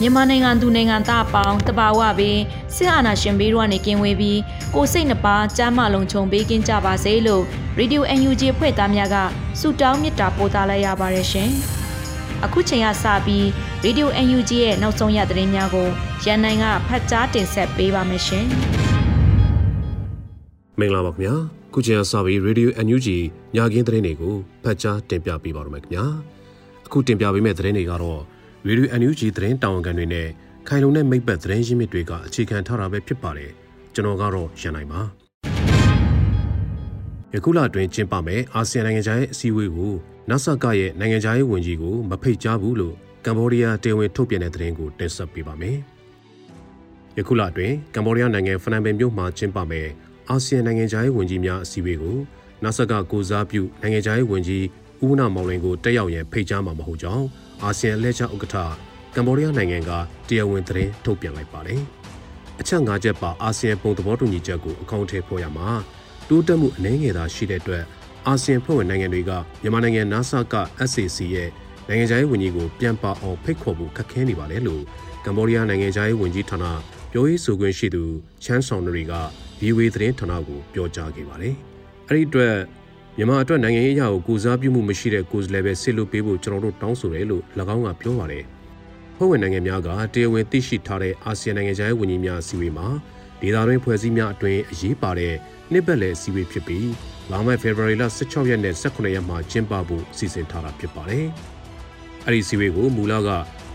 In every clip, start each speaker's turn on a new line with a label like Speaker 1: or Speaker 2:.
Speaker 1: မြန်မာနိုင်ငံသူနိုင်ငံသားအပေါင်းတဘာဝပေးစစ်အာဏာရှင်ဘေးတို့ကနေကင်းဝေးပြီးကိုစိတ်နှပါစမ်းမလုံးခြုံပေးကင်းကြပါစေလို့ Radio UNG ဖွဲ့သားများကဆုတောင်းမေတ္တာပို့သလိုက်ရပါတယ်ရှင်။အခုချိန်ကစပြီး Radio UNG ရဲ့နောက်ဆုံးရသတင်းများကိုရန်နိုင်ကဖတ်ကြားတင်ဆက်ပေးပါမယ်ရှင်။
Speaker 2: မင်္ဂလာပါခင်ဗျာ။ခုချိန်ကစပြီး Radio UNG ညခင်းသတင်းတွေကိုဖတ်ကြားတင်ပြပေးပါရမယ်ခင်ဗျာ။အခုတင်ပြပေးမယ့်သတင်းတွေကတော့ ရေဒီယို NUG သတင်းတာဝန်ခံတွေနဲ့ခိုင်လုံတဲ့မိဘသတင်းရင်းမြစ်တွေကအခြေခံထားတာပဲဖြစ်ပါတယ်ကျွန်တော်ကတော့ရန်နိုင်ပါယခုလအတွင်းကျင်းပမယ်အာဆီယံနိုင်ငံခြားရေးအစည်းအဝေးကိုနာဆာကရဲ့နိုင်ငံခြားရေးဝန်ကြီးကိုမဖိတ်ကြားဘူးလို့ကမ္ဘောဒီးယားတေဝင်ထုတ်ပြန်တဲ့သတင်းကိုတင်ဆက်ပေးပါမယ်ယခုလအတွင်းကမ္ဘောဒီးယားနိုင်ငံဖနန်ပင်မြို့မှာကျင်းပမယ်အာဆီယံနိုင်ငံခြားရေးဝန်ကြီးများအစည်းအဝေးကိုနာဆာကကိုစားပြုနိုင်ငံခြားရေးဝန်ကြီးဦးနာမောင်လင်ကိုတက်ရောက်ရန်ဖိတ်ကြားမှာမဟုတ်ကြောင်း အာဆီယံလက်ချဥက္ကဋ္ဌကမ္ဘောဒီးယားနိုင်ငံကတရားဝင်သတင်းထုတ်ပြန်လိုက်ပါတယ်။အချက်၅ချက်ပါအာဆီယံပုံသဘောတူညီချက်ကိုအကောင့်ထဲပေါ်ရမှာတိုးတက်မှုအနည်းငယ်သာရှိတဲ့အတွက်အာဆီယံဖွဲ့ဝင်နိုင်ငံတွေကမြန်မာနိုင်ငံ NASA က SAC ရဲ့နိုင်ငံခြားရေးဝန်ကြီးကိုပြန်ပါအောင်ဖိတ်ခေါ်ဖို့ခက်ခဲနေပါတယ်လို့ကမ္ဘောဒီးယားနိုင်ငံခြားရေးဝန်ကြီးဌာနပြောရေးဆိုခွင့်ရှိသူချမ်းဆောင်နရီက VOA သတင်းဌာနကိုပြောကြားခဲ့ပါတယ်။အဲ့ဒီအတွက် မြန်မာအတွက်နိုင်ငံရေးအရာကိုကူစားပြုမှုမရှိတဲ့ကိုယ်စားလှယ်ပဲဆစ်လို့ပေးဖို့ကျွန်တော်တို့တောင်းဆိုတယ်လို့၎င်းကပြောပါတယ်။ဖွဲ့ဝင်နိုင်ငံများကတရားဝင်သိရှိထားတဲ့အာဆီယံနိုင်ငံခြားရေးဝန်ကြီးများအစည်းအဝေးမှာဒေသတွင်းဖွဲ့စည်းများအတွင်းအရေးပါတဲ့နှစ်ပတ်လည်အစည်းအဝေးဖြစ်ပြီးလာမယ့်ဖေဖော်ဝါရီလ16ရက်နဲ့18ရက်မှာကျင်းပဖို့စီစဉ်ထားတာဖြစ်ပါတယ်။အဲဒီအစည်းအဝေးကိုမူလက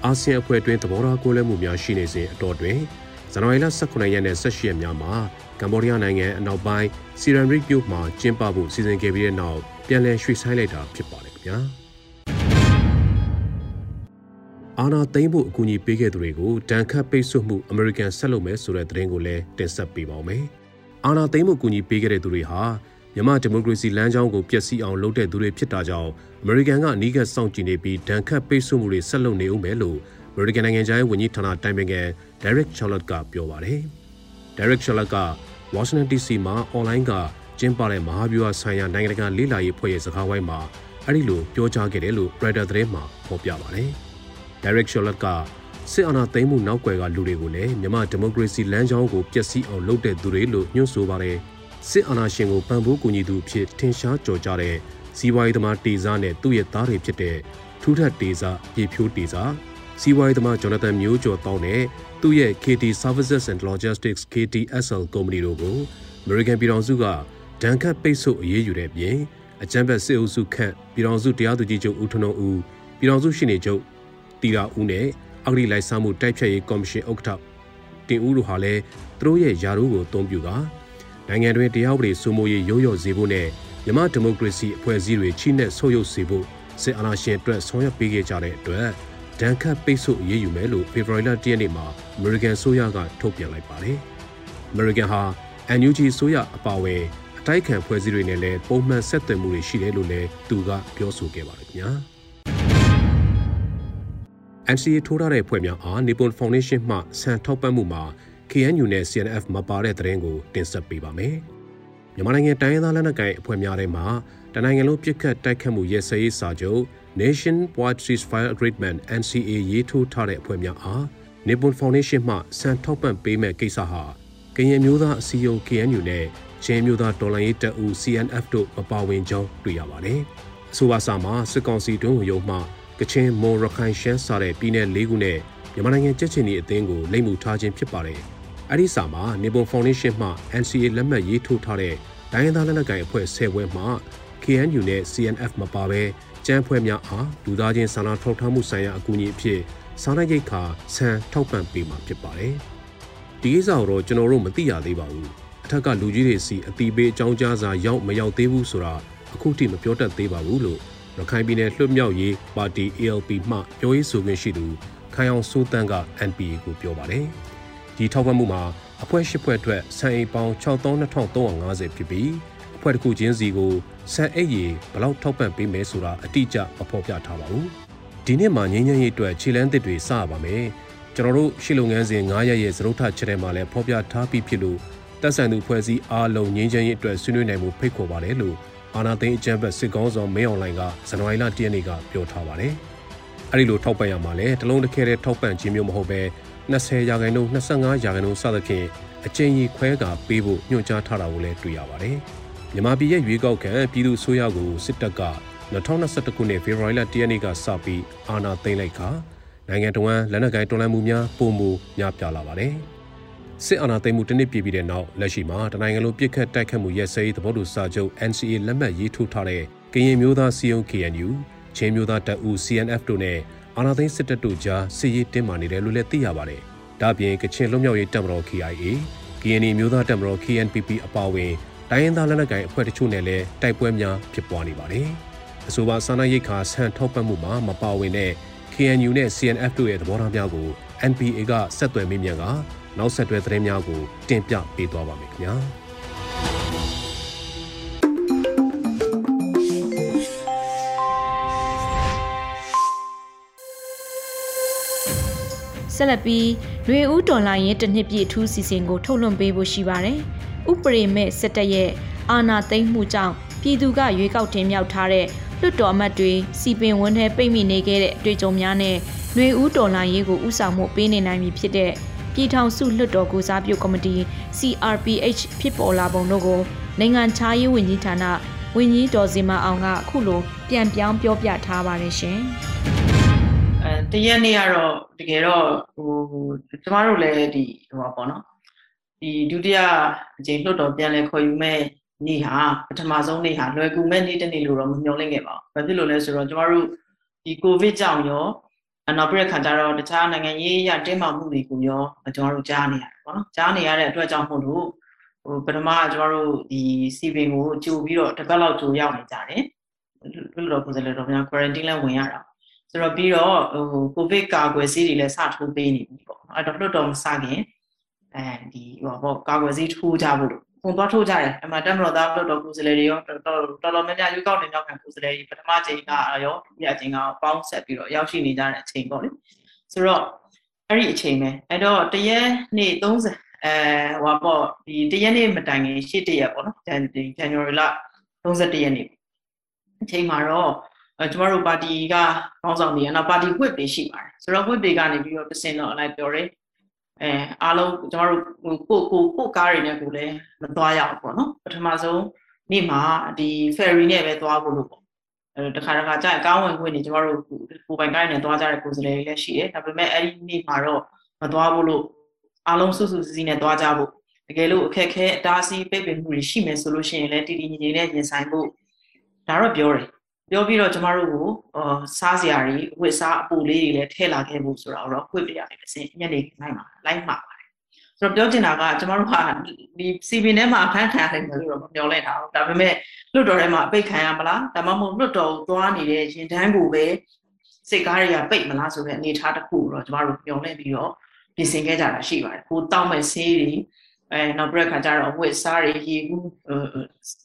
Speaker 2: အာဆီယံအဖွဲ့အတွင်းသဘောထားကိုးလွဲမှုများရှိနေစဉ်အတော်တွင် ဇန်နဝါရီလ18ရက်နဲ့18ရက်များမှာကမ္ဘောဒီးယားနိုင်ငံအနောက်ပိုင်းစီရန်ရစ်မြို့မှာကျင်းပဖို့စီစဉ်ခဲ့ပြီးတဲ့နောက်ပြန်လည်ရွှေ့ဆိုင်းလိုက်တာဖြစ်ပါတယ်ခင်ဗျာအာနာသိန်းဖို့အကူအညီပေးခဲ့သူတွေကိုဒဏ်ခတ်ပိတ်ဆို့မှုအမေရိကန်ဆက်လုပ်မယ်ဆိုတဲ့သတင်းကိုလည်းတင်ဆက်ပေးပါောင်းမယ်။အာနာသိန်းဖို့အကူအညီပေးခဲ့တဲ့သူတွေဟာမြန်မာဒီမိုကရေစီလမ်းကြောင်းကိုပျက်စီးအောင်လုပ်တဲ့သူတွေဖြစ်တာကြောင့်အမေရိကန်ကအနီးကပ်စောင့်ကြည့်နေပြီးဒဏ်ခတ်ပိတ်ဆို့မှုတွေဆက်လုပ်နေဦးမယ်လို့ အမေရိကန်နိုင်ငံခြားရေးဝန်ကြီးဌာနတိုင်ပင်ခံ Derek Chollet ကပြောပါတယ်။ Derek Chollet က Washington DC မှာ online ကကျင်းပတဲ့မဟာဗျူဟာဆိုင်ရာနိုင်ငံတကာလေ့လာရေးဖွဲ့ရဲ့စကားဝိုင်းမှာအဲ့ဒီလိုပြောကြားခဲ့တယ်လို့ Reuters သတင်းမှာဖော်ပြပါတယ်။ Derek Chollet ကစစ်အာဏာသိမ်းမှုနောက်ွယ်ကလူတွေကိုလည်းမြန်မာဒီမိုကရေစီလမ်းကြောင်းကိုပျက်စီးအောင်လုပ်တဲ့သူတွေလို့ညွှန်ဆိုပါတယ်။စစ်အာဏာရှင်ကိုပံ့ပိုးကူညီသူအဖြစ်ထင်ရှားကြော်ကြတဲ့စီးပွားရေးသမားတေဇာနဲ့သူ့ရဲ့သားတွေဖြစ်တဲ့ထူးထပ်တေဇာပြေဖြိုးတေဇာ စီးပွားရေးသမားဂျော်နသန်မျိုးကျော်တောင်းနဲ့သူ့ရဲ့ KT Services and Logistics KTSL ကုမ္ပဏီတို့ကို American ပြည်ထောင်စုကဒဏ်ခတ်ပိတ်ဆို့အရေးယူတဲ့ပြင်အကြမ်းဖက်စစ်အုပ်စုခန့်ပြည်ထောင်စုတရားသူကြီးချုပ်ဦးထွန်းဦးပြည်ထောင်စုရှင်းနေချုပ်တီရာဦးနဲ့အဂရိလိုက်စားမှုတိုက်ဖြတ်ရေးကော်မရှင်ဥက္ကဋ္ဌတင်ဦးတို့ဟာလည်းသူတို့ရဲ့ယာရုကိုအသုံးပြုကာနိုင်ငံတွင်တရားဥပဒေစိုးမိုးရေးရိုးရော်စေဖို့နဲ့မြမဒီမိုကရေစီအဖွဲ့အစည်းတွေချိနဲ့ဆုပ်ယုပ်စေဖို့စစ်အာဏာရှင်အတွက်ဆောင်ရွက်ပေးခဲ့ကြတဲ့အတွက် ဒဏ်ခတ်ပိတ်ဆို့အရေးယူမယ်လို့ဖေဖော်ဝါရီလ၁ရက်နေ့မှာအမေရိကန်ဆိုရကထုတ်ပြန်လိုက်ပါတယ်။အမေရိကန်ဟာ NUG ဆိုရအပါအဝင်အတိုက်ခံဖွဲ့စည်းတွေနဲ့လည်းပုံမှန်ဆက်သွယ်မှုတွေရှိတယ်လို့လည်းသူကပြောဆိုခဲ့ပါတယ်ခင်ဗျာ။ NCA ထိုးထားတဲ့ဖွဲ့များအား Nippon Foundation မှဆန်ထောက်ပံ့မှုမှာ KNU နဲ့ CNF မပါတဲ့သတင်းကိုတင်ဆက်ပေးပါမယ်။မြန်မာနိုင်ငံတိုင်းရင်းသားလက်နက်ကိုင်အဖွဲ့များထဲမှာတနိုင်ငံလုံးပြစ်ခတ်တိုက်ခတ်မှုရဲစရေးစာချုပ် Nation Wide Ceasefire Agreement NCA ရေးထိုးထားတဲ့အဖွဲ့များအား Nippon Foundation မှစံထောက်ပံ့ပေးမဲ့ကိစ္စဟာကရင်မျိုးသားအစည်းအရုံး KNU နဲ့ချင်းမျိုးသားဒေါ်လာရေးတပ်ဦး CNF တို့မပါဝင်ကြောင်းတွေ့ရပါတယ်။အဆိုပါစာမှာစစ်ကောင်စီတွင်းဝင်ရုံမှကချင်မွန်ရခိုင်ရှမ်းစတဲ့ပြည်내၄ခုနဲ့မြန်မာနိုင်ငံကြက်ချင်ဒီအသင်းကိုလိမ့်မှုထားခြင်းဖြစ်ပါတယ်။အဲဒီစာမှာ Nippon Foundation မှ NCA လက်မှတ်ရေးထိုးထားတဲ့ဒိုင်းရင်းသားလက်နက်ကိုင်အဖွဲ့10ဘွဲမှ KNU နဲ့ CNF မပါဘဲ ကျန်းဖွဲ့များအားလူသားချင်းစာနာထောက်ထားမှုဆိုင်ရာအကူအညီအဖြစ်စားနပ်ရိက္ခာဆန်ထောက်ပံ့ပေးမှာဖြစ်ပါတယ်။ဒီကိစ္စကိုတော့ကျွန်တော်တို့မသိရသေးပါဘူး။အထက်ကလူကြီးတွေစီအတီးပေးအကြောင်းကြားစာရောက်မရောက်သေးဘူးဆိုတာအခုထိမပြောတတ်သေးပါဘူးလို့ရခိုင်ပြည်နယ်လွှတ်မြောက်ရေးပါတီ ALP မှပြောရေးဆိုခွင့်ရှိသူခိုင်အောင်စိုးတန်းက NPA ကိုပြောပါတယ်။ဒီထောက်ပံ့မှုမှာအဖွဲ့၈ဖွဲ့အတွက်ဆန်အိတ်ပေါင်း62,350ဖြစ်ပြီး အဖွဲ့တစ်ခုချင်းစီကိုဆန်အိတ်ရေဘလောက်ထောက်ပံ့ပေးမယ်ဆိုတာအတိအကျမဖော်ပြထားပါဘူး။ဒီနှစ်မှာငင်းငင်းရေးအတွက်ခြေလန်းသစ်တွေစရပါမယ်။ကျွန်တော်တို့ရှီလုံငန်းစဉ်9ရက်ရဲ့သရုပ်ထချက်ထဲမှာလည်းဖော်ပြထားပြီးဖြစ်လို့တက်ဆန်သူဖွဲ့စည်းအားလုံးငင်းချင်းရေးအတွက်ဆွေးနွေးနိုင်မှုဖိတ်ခေါ်ပါတယ်လို့အာနာသိန်းအကြံဖက်စစ်ကောင်းဆောင်မင်းအွန်လိုင်းကဇန်နဝါရီလ10ရက်နေ့ကပြောထားပါတယ်။အဲဒီလိုထောက်ပံ့ရမှာလဲတလုံးတစ်ခဲတဲ့ထောက်ပံ့ခြင်းမျိုးမဟုတ်ပဲ20ရာခိုင်နှုန်း25ရာခိုင်နှုန်းစသဖြင့်အကျဉ်းကြီးခွဲကာပေးဖို့ညွှန်ကြားထားတာကိုလည်းတွေ့ရပါတယ်။ မြန်မာပြည်ရဲ့ရွေးကောက်ခံပြည်သူ့ဆိုရကိုစစ်တပ်က2021ခုနှစ်ဖေဖော်ဝါရီလ10ရက်နေ့ကစပြီးအာဏာသိမ်းလိုက်ခါနိုင်ငံတော်ဝန်လက်နက်ကိုင်တော်လှန်မှုများပုံမူများပြလာပါတယ်။စစ်အာဏာသိမ်းမှုတစ်နှစ်ပြည့်ပြီးတဲ့နောက်လက်ရှိမှာတနိုင်ငံလုံးပြစ်ခတ်တိုက်ခတ်မှုရဲစဲရေးသဘောတူစာချုပ် NCA လက်မှတ်ရေးထိုးထားတဲ့ကရင်မျိုးသားစီယုံ KNU ချင်းမျိုးသားတပ်ဦး CNF တို့နဲ့အာဏာသိမ်းစစ်တပ်တို့ကြားစစ်ရေးတင်းမာနေတယ်လို့လည်းသိရပါတယ်။ဒါ့အပြင်ကချင်လွတ်မြောက်ရေးတပ်မတော် KIA KNI မျိုးသားတပ်မတော် KNPP အပါအဝင် တိုင်းရင်းသားလက်နက်ကိုင်အဖွဲ့တချို့နဲ့လည်းတိုက်ပွဲများဖြစ်ပွားနေပါတယ်။အဆိုပါစာနာရိတ်ခါဆန်ထောက်ပံ့မှုမှာမပါဝင်တဲ့ KNU နဲ့ CNF တို့ရဲ့သဘောထားများကို NPA ကဆက်သွယ်မေးမြန်းကနောက်ဆက်တွဲသတင်းများကိုတင်ပြပေးသွားပါမယ်ခင်ဗျာ။
Speaker 1: ဆက်လက်ပြီးရွေဦးတော်လိုင်းရဲ့တနှစ်ပြည့်ထူးစီစဉ်ကိုထုတ်လွှင့်ပေးဖို့ရှိပါတယ်။ ဥပရိမဲ့စစ်တပ်ရဲ့အာဏာသိမ်းမှုကြောင့်ပြည်သူကရွေးကောက်တင်မြှောက်ထားတဲ့လွှတ်တော်အမတ်တွေစီပင်ဝန်းထဲပိတ်မိနေခဲ့တဲ့အတွေ့အကြုံများနဲ့ရွေဦးတော်လိုင်းရေးကိုဥဆောင်မှုပေးနေနိုင်ပြီဖြစ်တဲ့ပြည်ထောင်စုလွှတ်တော်ကိုစားပြုကော်မတီ CRPH ဖြစ်ပေါ်လာပုံတို့ကိုနိုင်ငံခြားရေးဝန်ကြီးဌာနဝန်ကြီးတော်စင်မအောင်ကအခုလိုပြန်ပြောင်းပြောပြထားပါတယ်ရှင်။
Speaker 3: အဲတရက်နေ့ကတော့တကယ်တော့ဟိုကျမတို့လည်းဒီဟိုပါပေါ့နော် ဒီဒုတိယအကြိမ်လွှတ်တော်ပြန်လဲခေါ်ယူမဲ့နေ့ဟာပထမဆုံးနေ့ဟာလွယ်ကူမဲ့နေ့တစ်နေ့လို့တော့မမျှော်လင့်ခဲ့ပါဘူး။ဘာဖြစ်လို့လဲဆိုတော့ကျမတို့ဒီကိုဗစ်ကြောင့်ရောအနောက်ပြည်ခါကျတော့တခြားနိုင်ငံရေးအရတင်းမာမှုတွေကိုရောကျွန်တော်တို့ကြားနေရတယ်ပေါ့နော်။ကြားနေရတဲ့အတွက်ကြောင့်မို့လို့ဟိုပထမကျွန်တော်တို့ဒီစီပင်ကိုကြိုပြီးတော့တစ်ပတ်လောက်ကြိုရောက်နေကြတယ်။လွတ်တော်ကိုယ်စားလှယ်တော်များ quarantine လဲဝင်ရတာဆိုတော့ပြီးတော့ဟိုကိုဗစ်ကာကွယ်ဆေးတွေလည်းစထိုးပေးနေပြီပေါ့အဲ့တော့လွတ်တော်မစခင် အဲဒီဟောပေါ့ကာကွယ်ဆေးထိုးကြဖို့လို့ပုံသွားထိုးကြတယ်အမှတက်မတော်သားလွတ်တော်ကိုယ်စားလှယ်တွေရောတော်တော်တော်များများရွေးကောက်နေမြောက်ခံကိုယ်စားလှယ်တွေပထမချိန်ကရောဒုတိယချိန်ကပေါင်းဆက်ပြီးတော့ရောက်ရှိနေကြတဲ့အချိန်ပေါ့လေဆိုတော့အဲ့ဒီအချိန်ပဲအဲ့တော့တရက်နေ့30အဲဟောပေါ့ဒီတရက်နေ့မတိုင်ခင်ရှေ့တရက်ပေါ့နော်ဒီ January လ31ရက်နေ့အချိန်မှာတော့အဲကျမတို့ပါတီကခေါင်းဆောင်တွေနော်ပါတီဝစ်တွေရှိပါတယ်ဆိုတော့ဝစ်တွေကနေပြီးတော့တစင်တော့အလိုက်ပြောတယ် အဲအားလုံးကျမတို့ကိုကိုကိုကားတွေနဲ့ကိုလည်းမသွားရအောင်ပေါ့နော်ပထမဆုံးနေ့မှာဒီ ferry နဲ့ပဲသွားဖို့လို့ပေါ့အဲတခါတခါကြာအကောင်းဝင်ခွင့်နေကျမတို့ကိုပိုင်ကိုင်းနဲ့သွားကြတဲ့ကိုယ်စားလှယ်တွေလည်းရှိတယ်ဒါပေမဲ့အဲ့ဒီနေ့မှာတော့မသွားဘူးလို့အားလုံးစုစုစည်းစည်းနဲ့သွားကြဖို့တကယ်လို့အခက်ခဲအတားဆီးပိတ်ပင်မှုတွေရှိမယ်ဆိုလို့ရှိရင်လည်းတည်တည်ငြိမ်ငြိမ်နဲ့ရင်ဆိုင်ဖို့ဒါတော့ပြောတယ် ပြောပြီးတော့ကျမတို့ကိုအာစားစရာတွေဝစ်စားအပူလေးတွေလည်းထည့်လာခဲ့ဖို့ဆိုတော့ခွင့်ပြရတယ်တစ်စင်ညနေလိုက်မှာလိုက်မှာပါတယ်ဆိုတော့ပြောချင်တာကကျမတို့ကဒီ CB ထဲမှာအခန်းခံရတယ်လို့တော့မပြောလိုက်တာဒါပေမဲ့လွတ်တော်ထဲမှာအပိတ်ခံရမလားဒါမှမဟုတ်လွတ်တော်ကိုသွားနေတဲ့ရင်တန်းကိုပဲစိတ်ကားတွေကပိတ်မလားဆိုတဲ့အနေအထားတစ်ခုတော့ကျမတို့ပြောနေပြီးတော့ပြင်ဆင်ခဲ့ကြတာရှိပါတယ်ကိုတောက်မဲ့ဆေးတွေအဲနောက်ပြီးခါကျတော့ဝစ်စားတွေရေကူး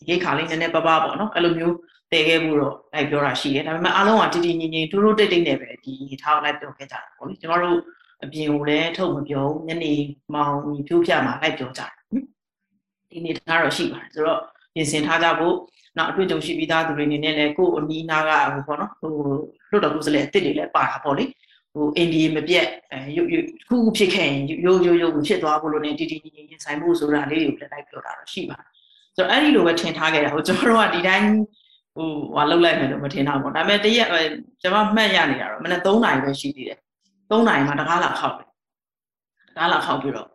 Speaker 3: ရိတ်ခါလေးနည်းနည်းပပပေါ့နော်အဲ့လိုမျိုး တည်ခဲ့မှုတော့လိုက်ပြောတာရှိတယ်ဒါပေမဲ့အားလုံးကတည်တည်ငြိမ်ငြိမ်တူတူတိတ်တိတ်နဲ့ပဲဒီထားလိုက်ပြောခဲ့ကြတာပေါ့လေကျမတို့အပြင်ကိုလည်းထုတ်မပြောညနေမောင်ဖြိုးပြမှာလိုက်ပြောကြတယ်ဒီနေ့ထားတော့ရှိပါတယ်ဆိုတော့ပြင်ဆင်ထားကြဖို့နောက်အတွေ့အကြုံရှိပြီးသားသူတွေအနေနဲ့လည်းကိုယ်အနီးနားကဟိုပေါ့နော်ဟိုလွတ်တော်ကိုယ်စလဲအစ်စ်တွေလည်းပါတာပေါ့လေဟိုအိန္ဒိယမပြက်အဲရုပ်ရုပ်ခုခုဖြစ်ခဲ့ရင်ရိုးရိုးရိုးဖြစ်သွားဖို့လို့ねတည်တည်ငြိမ်ငြိမ်ရင်ဆိုင်ဖို့ဆိုတာလေးတွေကိုလည်းလိုက်ပြောတာတော့ရှိပါတယ်ဆိုတော့အဲ့ဒီလိုပဲထင်ထားခဲ့တာဟိုကျွန်တော်တို့ကဒီတိုင်း ဟိုဟာလောက်လိုက်မယ်လို့မထင်တာပေါ့ဒါပေမဲ့တရက်ကျွန်မမှတ်ရနေတာတော့မနေ့3နာရီပဲရှိသေးတယ်3နာရီမှာတကားလာခောက်တယ်တကားလာခောက်ပြီးတော့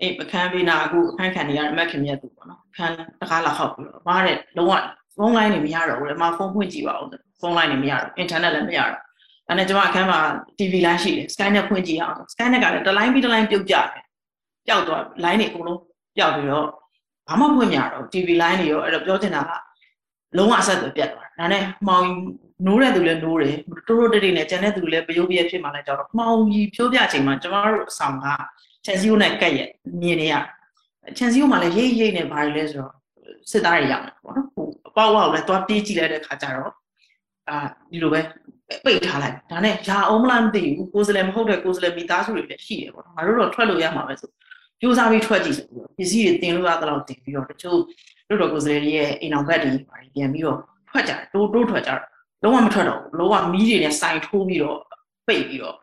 Speaker 3: အေးပကန်းပေးနာအခုအခန်းခံနေရမက်ခင်မြတ်သူပေါ့နော်ခန်းတကားလာခောက်ပြီးတော့မားတဲ့လုံးဝဖုန်းလိုင်းနေမရတော့ဘူးလေမဖုန်းဖွင့်ကြည့်ပါဦးဖုန်းလိုင်းနေမရတော့အင်တာနက်လည်းမရတော့အဲ့နဲ့ကျွန်မအခန်းမှာ TV လိုင်းရှိတယ် Skynet ဖွင့်ကြည့်အောင် Skynet ကလည်းတစ်လိုင်းပြီးတစ်လိုင်းပြုတ်ကြတယ်ပျောက်သွား line တွေအကုန်လုံးပျောက်ပြီးတော့ဘာမှဖွင့်မရတော့ TV line တွေရောအဲ့တော့ပြောချင်တာက လုံးဝအဆက်အသွယ်ပြတ်သွားတာဒါနဲ့မှောင်နိုးတဲ့သူလည်းနိုးတယ်တိုးတိုးတိတ်တိတ်နဲ့ကျန်တဲ့သူလည်းပယုတ်ပြည့်ဖြစ်မှလည်းကြောက်တော့မှောင်ကြီးဖြိုးပြချိန်မှာကျမတို့အဆောင်ကချန်စီယိုနဲ့ကက်ရက်မြင်နေရချန်စီယိုမှာလည်းရိတ်ရိတ်နဲ့ဘာတွေလဲဆိုတော့စစ်သားတွေရောက်နေပေါ့နော်ဟိုအပေါက်ဝါကိုလည်းသွားပြေးကြည့်လိုက်တဲ့ခါကျတော့အာဒီလိုပဲပိတ်ထားလိုက်ဒါနဲ့ရာအောင်မလားမသိဘူးကိုယ်စလဲမဟုတ်တဲ့ကိုယ်စလဲမိသားစုတွေလည်းရှိတယ်ပေါ့နော်ငါတို့တော့ထွက်လို့ရမှာပဲဆိုကြိုးစားပြီးထွက်ကြည့်ဆိုပြီးပစ္စည်းတွေတင်လို့ရတဲ့လောက်တင်ပြီးတော့တချို့ တို့တော်ကိုယ်စလဲတွေရဲ့အိမ်အောင်ဘက်တွေပြန်ပြီးတော့ထွက်ကြတယ်တိုးတိုးထွက်ကြတယ်လုံးဝမထွက်တော့ဘူးလုံးဝမီးတွေနဲ့စိုင်ထိုးပြီးတော့ပိတ်ပြီးတော့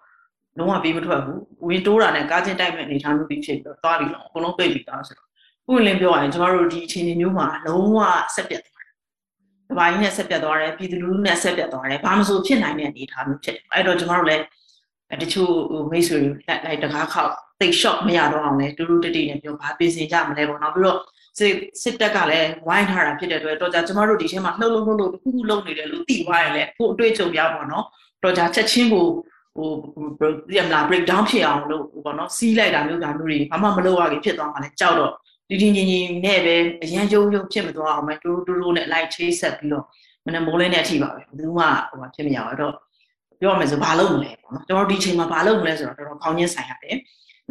Speaker 3: လုံးဝပေးမထွက်ဘူးဝင်တိုးတာနဲ့ကားချင်းတိုက်မဲ့အနေထားမျိုးပြီးဖြစ်ပြီးတော့သွားပြီးတော့အကုန်လုံးပိတ်ပြီးသားဆိုတော့ပွင့်လင်းပြောရရင်ကျမတို့ဒီအချိန်မျိုးမှာလုံးဝဆက်ပြတ်သွားတယ်။ဒီပိုင်းနဲ့ဆက်ပြတ်သွားတယ်ပြည်သူလူထုနဲ့ဆက်ပြတ်သွားတယ်ဘာမှမဆိုဖြစ်နိုင်တဲ့အနေအထားမျိုးဖြစ်တယ်။အဲ့တော့ကျမတို့လည်းတချို့မိတ်ဆွေတွေလိုက်လိုက်တကားခောက်တိတ် shop မရတော့အောင်လဲတူတူတတိနဲ့ပြောဘာပြင်ဆင်ကြမလဲပေါ့နော်ပြီးတော့ စစ်စစ်တက်ကလည်းဝိုင်းထားတာဖြစ်တဲ့အတွက်တော့ကြာကျမတို့ဒီထဲမှာလှုပ်လှုပ်လှုပ်လှုပ်တစ်ခုခုလုပ်နေတယ်လို့သိသွားရင်လည်းကိုအတွေ့အကြုံရပါတော့တော့ကြာချက်ချင်းကိုဟိုပြမလား break down ဖြစ်အောင်လို့ပေါ့နော်စီးလိုက်တာမျိုးဒါမျိုးတွေဘာမှမလုပ်ရခင်ဖြစ်သွားမှလည်းကြောက်တော့ဒီဒီငင်ငင်နဲ့ပဲအရန်ယုံယုံဖြစ်မသွားအောင်ပဲတူတူတူနဲ့လိုက်ချိတ်ဆက်ပြီးတော့မနေ့မိုးလင်းတဲ့အထိပါပဲဘယ်သူမှဟိုဖြစ်မရအောင်တော့ပြောရမယ်ဆိုဘာလုပ်မလဲပေါ့နော်ကျွန်တော်ဒီချိန်မှာဘာလုပ်မလဲဆိုတော့တော်တော်ခေါင်းချင်းဆိုင်ရတယ်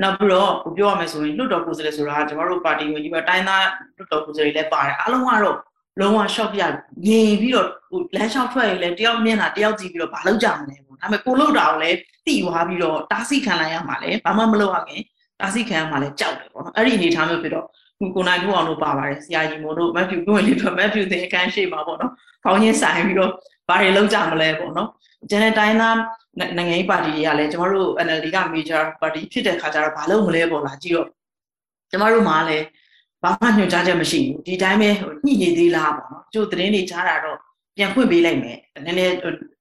Speaker 3: နောက်ပြီးတော့ပြောရမယ်ဆိုရင်လွတ်တော်ကိုယ်စားလှယ်ဆိုတာကျွန်တော်တို့ပါတီဝင်ကြီးပဲတိုင်းသားလွတ်တော်ကိုယ်စားလှယ်လည်းပါတယ်အားလုံးကတော့လုံးဝ shop ပြငြိမ်ပြီးတော့ဟိုလမ်းလျှောက်ထွက်ရင်လည်းတယောက်မျက်နှာတယောက်ကြည့်ပြီးတော့ဘာလုပ်ကြမလဲပေါ့ဒါပေမဲ့ကိုလုပ်တာကိုလည်းတိသွားပြီးတော့တားဆီးခံလိုက်ရမှာလဲဘာမှမလုပ်ရခင်တားဆီးခံရမှာလဲကြောက်တယ်ပေါ့နော်အဲ့ဒီအနေထားမျိုးဖြစ်တော့ ကိုနိုင်တို့အောင်တို့ပါပါတယ်ဆရာကြီးမို့တို့မက်ဖြူကိုယ်လေးတော့မက်ဖြူသင်အခန်းရှိမှာပေါ့နော်ခေါင်းချင်းဆိုင်ပြီးတော့ဘာတွေလုပ်ကြမလဲပေါ့နော်ကျန်တဲ့တိုင်းသားနိုင်ငံရေးပါတီတွေကလည်းကျမတို့ NLD က major party ဖြစ်တဲ့ခါကျတော့ဘာလုပ်မလဲပေါ့လားကြည့်တော့ကျမတို့မှလည်းဘာမှညွှန်ကြားချက်မရှိဘူးဒီတိုင်းပဲညှိနေသေးလားပေါ့နော်ကျို့သတင်းတွေကြားတာတော့ပြန်ဖွင့်ပေးလိုက်မယ်နည်းနည်း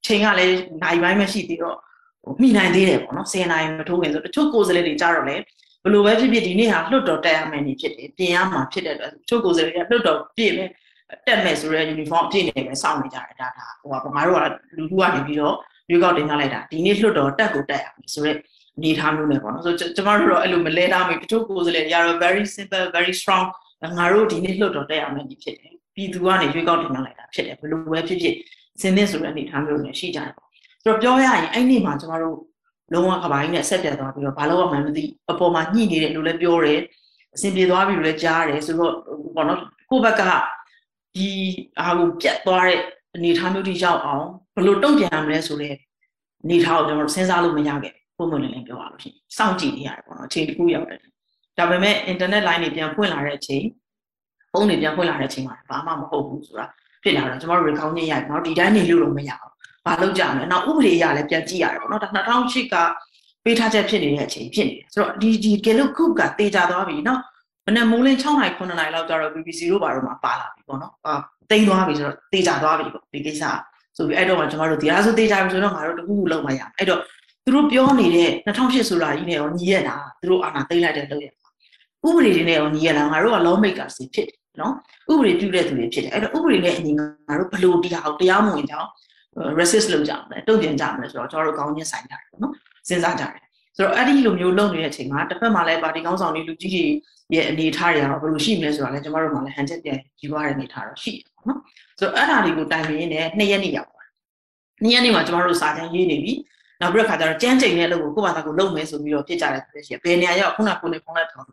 Speaker 3: ချိန်ကလည်းနိုင်ပိုင်းမရှိသေးတော့ဟိုမိနိုင်သေးတယ်ပေါ့နော်10နိုင်မထိုးခင်ဆိုတချို့ကိုယ်စားလှယ်တွေကြားတော့လေ ဘလို့ပဲဖြစ်ဖြစ်ဒီနေ့ဟာလွတ်တော်တက်ရမယ်နေဖြစ်တယ်ပြင်ရမှာဖြစ်တဲ့အတွက်တချို့ကိုယ်စားလှယ်တွေကလွတ်တော်ပြည့်မယ်တက်မယ်ဆိုရဲ uniform အပြည့်နေပဲစောင့်နေကြတယ်ဒါဒါဟိုကငါတို့ကလူလူကနေပြီးတော့ရွေးကောက်တင်ထားလိုက်တာဒီနေ့လွတ်တော်တက်ကိုတက်ရမယ်ဆိုရဲအနေထားမျိုးနဲ့ပေါ့နော်ဆိုကျမတို့တော့အဲ့လိုမလဲထားမိတချို့ကိုယ်စားလှယ်တွေကတော့ very simple very strong ငါတို့ဒီနေ့လွတ်တော်တက်ရမယ်ဒီဖြစ်တယ်ပြည်သူကနေရွေးကောက်တင်ထားလိုက်တာဖြစ်တယ်ဘလို့ပဲဖြစ်ဖြစ်စင်သင့်ဆိုတဲ့အနေထားမျိုးနဲ့ရှိကြတယ်ပေါ့ဆိုတော့ပြောရရင်အဲ့နေ့မှာကျမတို့ လုံးဝကဘာကြီးနဲ့ဆက်ပြတ်သွားပြီးတော့ဘာလို့မှမသိအပေါ်မှာညှိနေတယ်လို့လည်းပြောတယ်အဆင်ပြေသွားပြီလို့လည်းကြားတယ်ဆိုတော့ဘောနော်ကိုယ့်ဘက်ကဒီအားကိုပြတ်သွားတဲ့အနေထားမျိုးတိရောက်အောင်ဘယ်လိုတုံ့ပြန်ရမလဲဆိုတဲ့အနေထားကိုကျွန်တော်တို့စဉ်းစားလို့မရခဲ့ပုံမှန်လည်းပြောရလို့ရှိရင်စောင့်ကြည့်နေရတယ်ပေါ့နော်အချိန်တစ်ခုရောက်တယ်ဒါပေမဲ့ internet line တွေပြန်ဖွင့်လာတဲ့အချိန်ဖုန်းတွေပြန်ဖွင့်လာတဲ့အချိန်မှာဘာမှမဟုတ်ဘူးဆိုတာဖြစ်လာတော့ကျွန်တော်တို့ recount ညရိုက်နော်ဒီတိုင်းနေလို့တော့မရအော င်ဘာလုပ်ကြမလဲနောက်ဥပဒေအရလည်းပြန်ကြည့်ရတယ်ပေါ့နော်ဒါ2008ကပေးထားချက်ဖြစ်နေတဲ့အချိန်ဖြစ်နေတယ်ဆိုတော့ဒီဒီကဲလို့ခုကတေချာသွားပြီနော်မနေ့မိုးလင်း6နိုင်9နိုင်လောက်ကျတော့ BBC တို့ဘာတို့မှာပါလာပြီပေါ့နော်အာတိမ်သွားပြီဆိုတော့တေချာသွားပြီပေါ့ဒီကိစ္စဆိုပြီးအဲ့တော့မှကျွန်တော်တို့ဒီအားဆိုတေချာပြီဆိုတော့ငါတို့တခုခုလုပ်မှရအဲ့တော့သူတို့ပြောနေတဲ့2008ဆိုတာကြီးနဲ့ရောညီရတာသူတို့အာဏာသိမ်းလိုက်တဲ့လုပ်ရဥပဒေတွေနဲ့ရောညီရတာငါတို့က law makers ဖြစ်တယ်နော်ဥပဒေပြုတဲ့သူတွေဖြစ်တယ်အဲ့တော့ဥပဒေနဲ့အညီငါတို့ဘလို့တရားတရားမဝင်ကြောင်း resist လုပ်ကြမလဲတုံ့ပြန်ကြမလဲဆိုတော့ကျွန်တော်တို့ကောင်းချင်းဆိုင်ကြတယ်ပေါ့နော်စဉ်းစားကြတယ်ဆိုတော့အဲ့ဒီလိုမျိုးလုပ်နေတဲ့အချိန်မှာတစ်ဖက်မှာလည်းပါတီကောင်းဆောင်တွေလူကြီးတွေရဲ့အနေအထားတွေကတော့ဘယ်လိုရှိမလဲဆိုတာလည်းကျွန်တော်တို့မှလည်းဟန်ချက်ပြန်ယူရတဲ့အနေအထားတော့ရှိတယ်ပေါ့နော်ဆိုတော့အဲ့ဒါတွေကိုတိုင်ပင်ရင်းနဲ့နှစ်ရက်နေ့ရောက်သွားနှစ်ရက်နေ့မှာကျွန်တော်တို့စာချမ်းရေးနေပြီနောက်ပြီးတော့ခါကျတော့ကြမ်းကြိမ်တဲ့လုပ်ကိုကိုယ့်ဘာသာကိုလုပ်မယ်ဆိုပြီးတော့ဖြစ်ကြတယ်ဆိုရှင်ဘယ်နေရာရောက်ခုနကကိုနေဖုန်းလက်ထောင်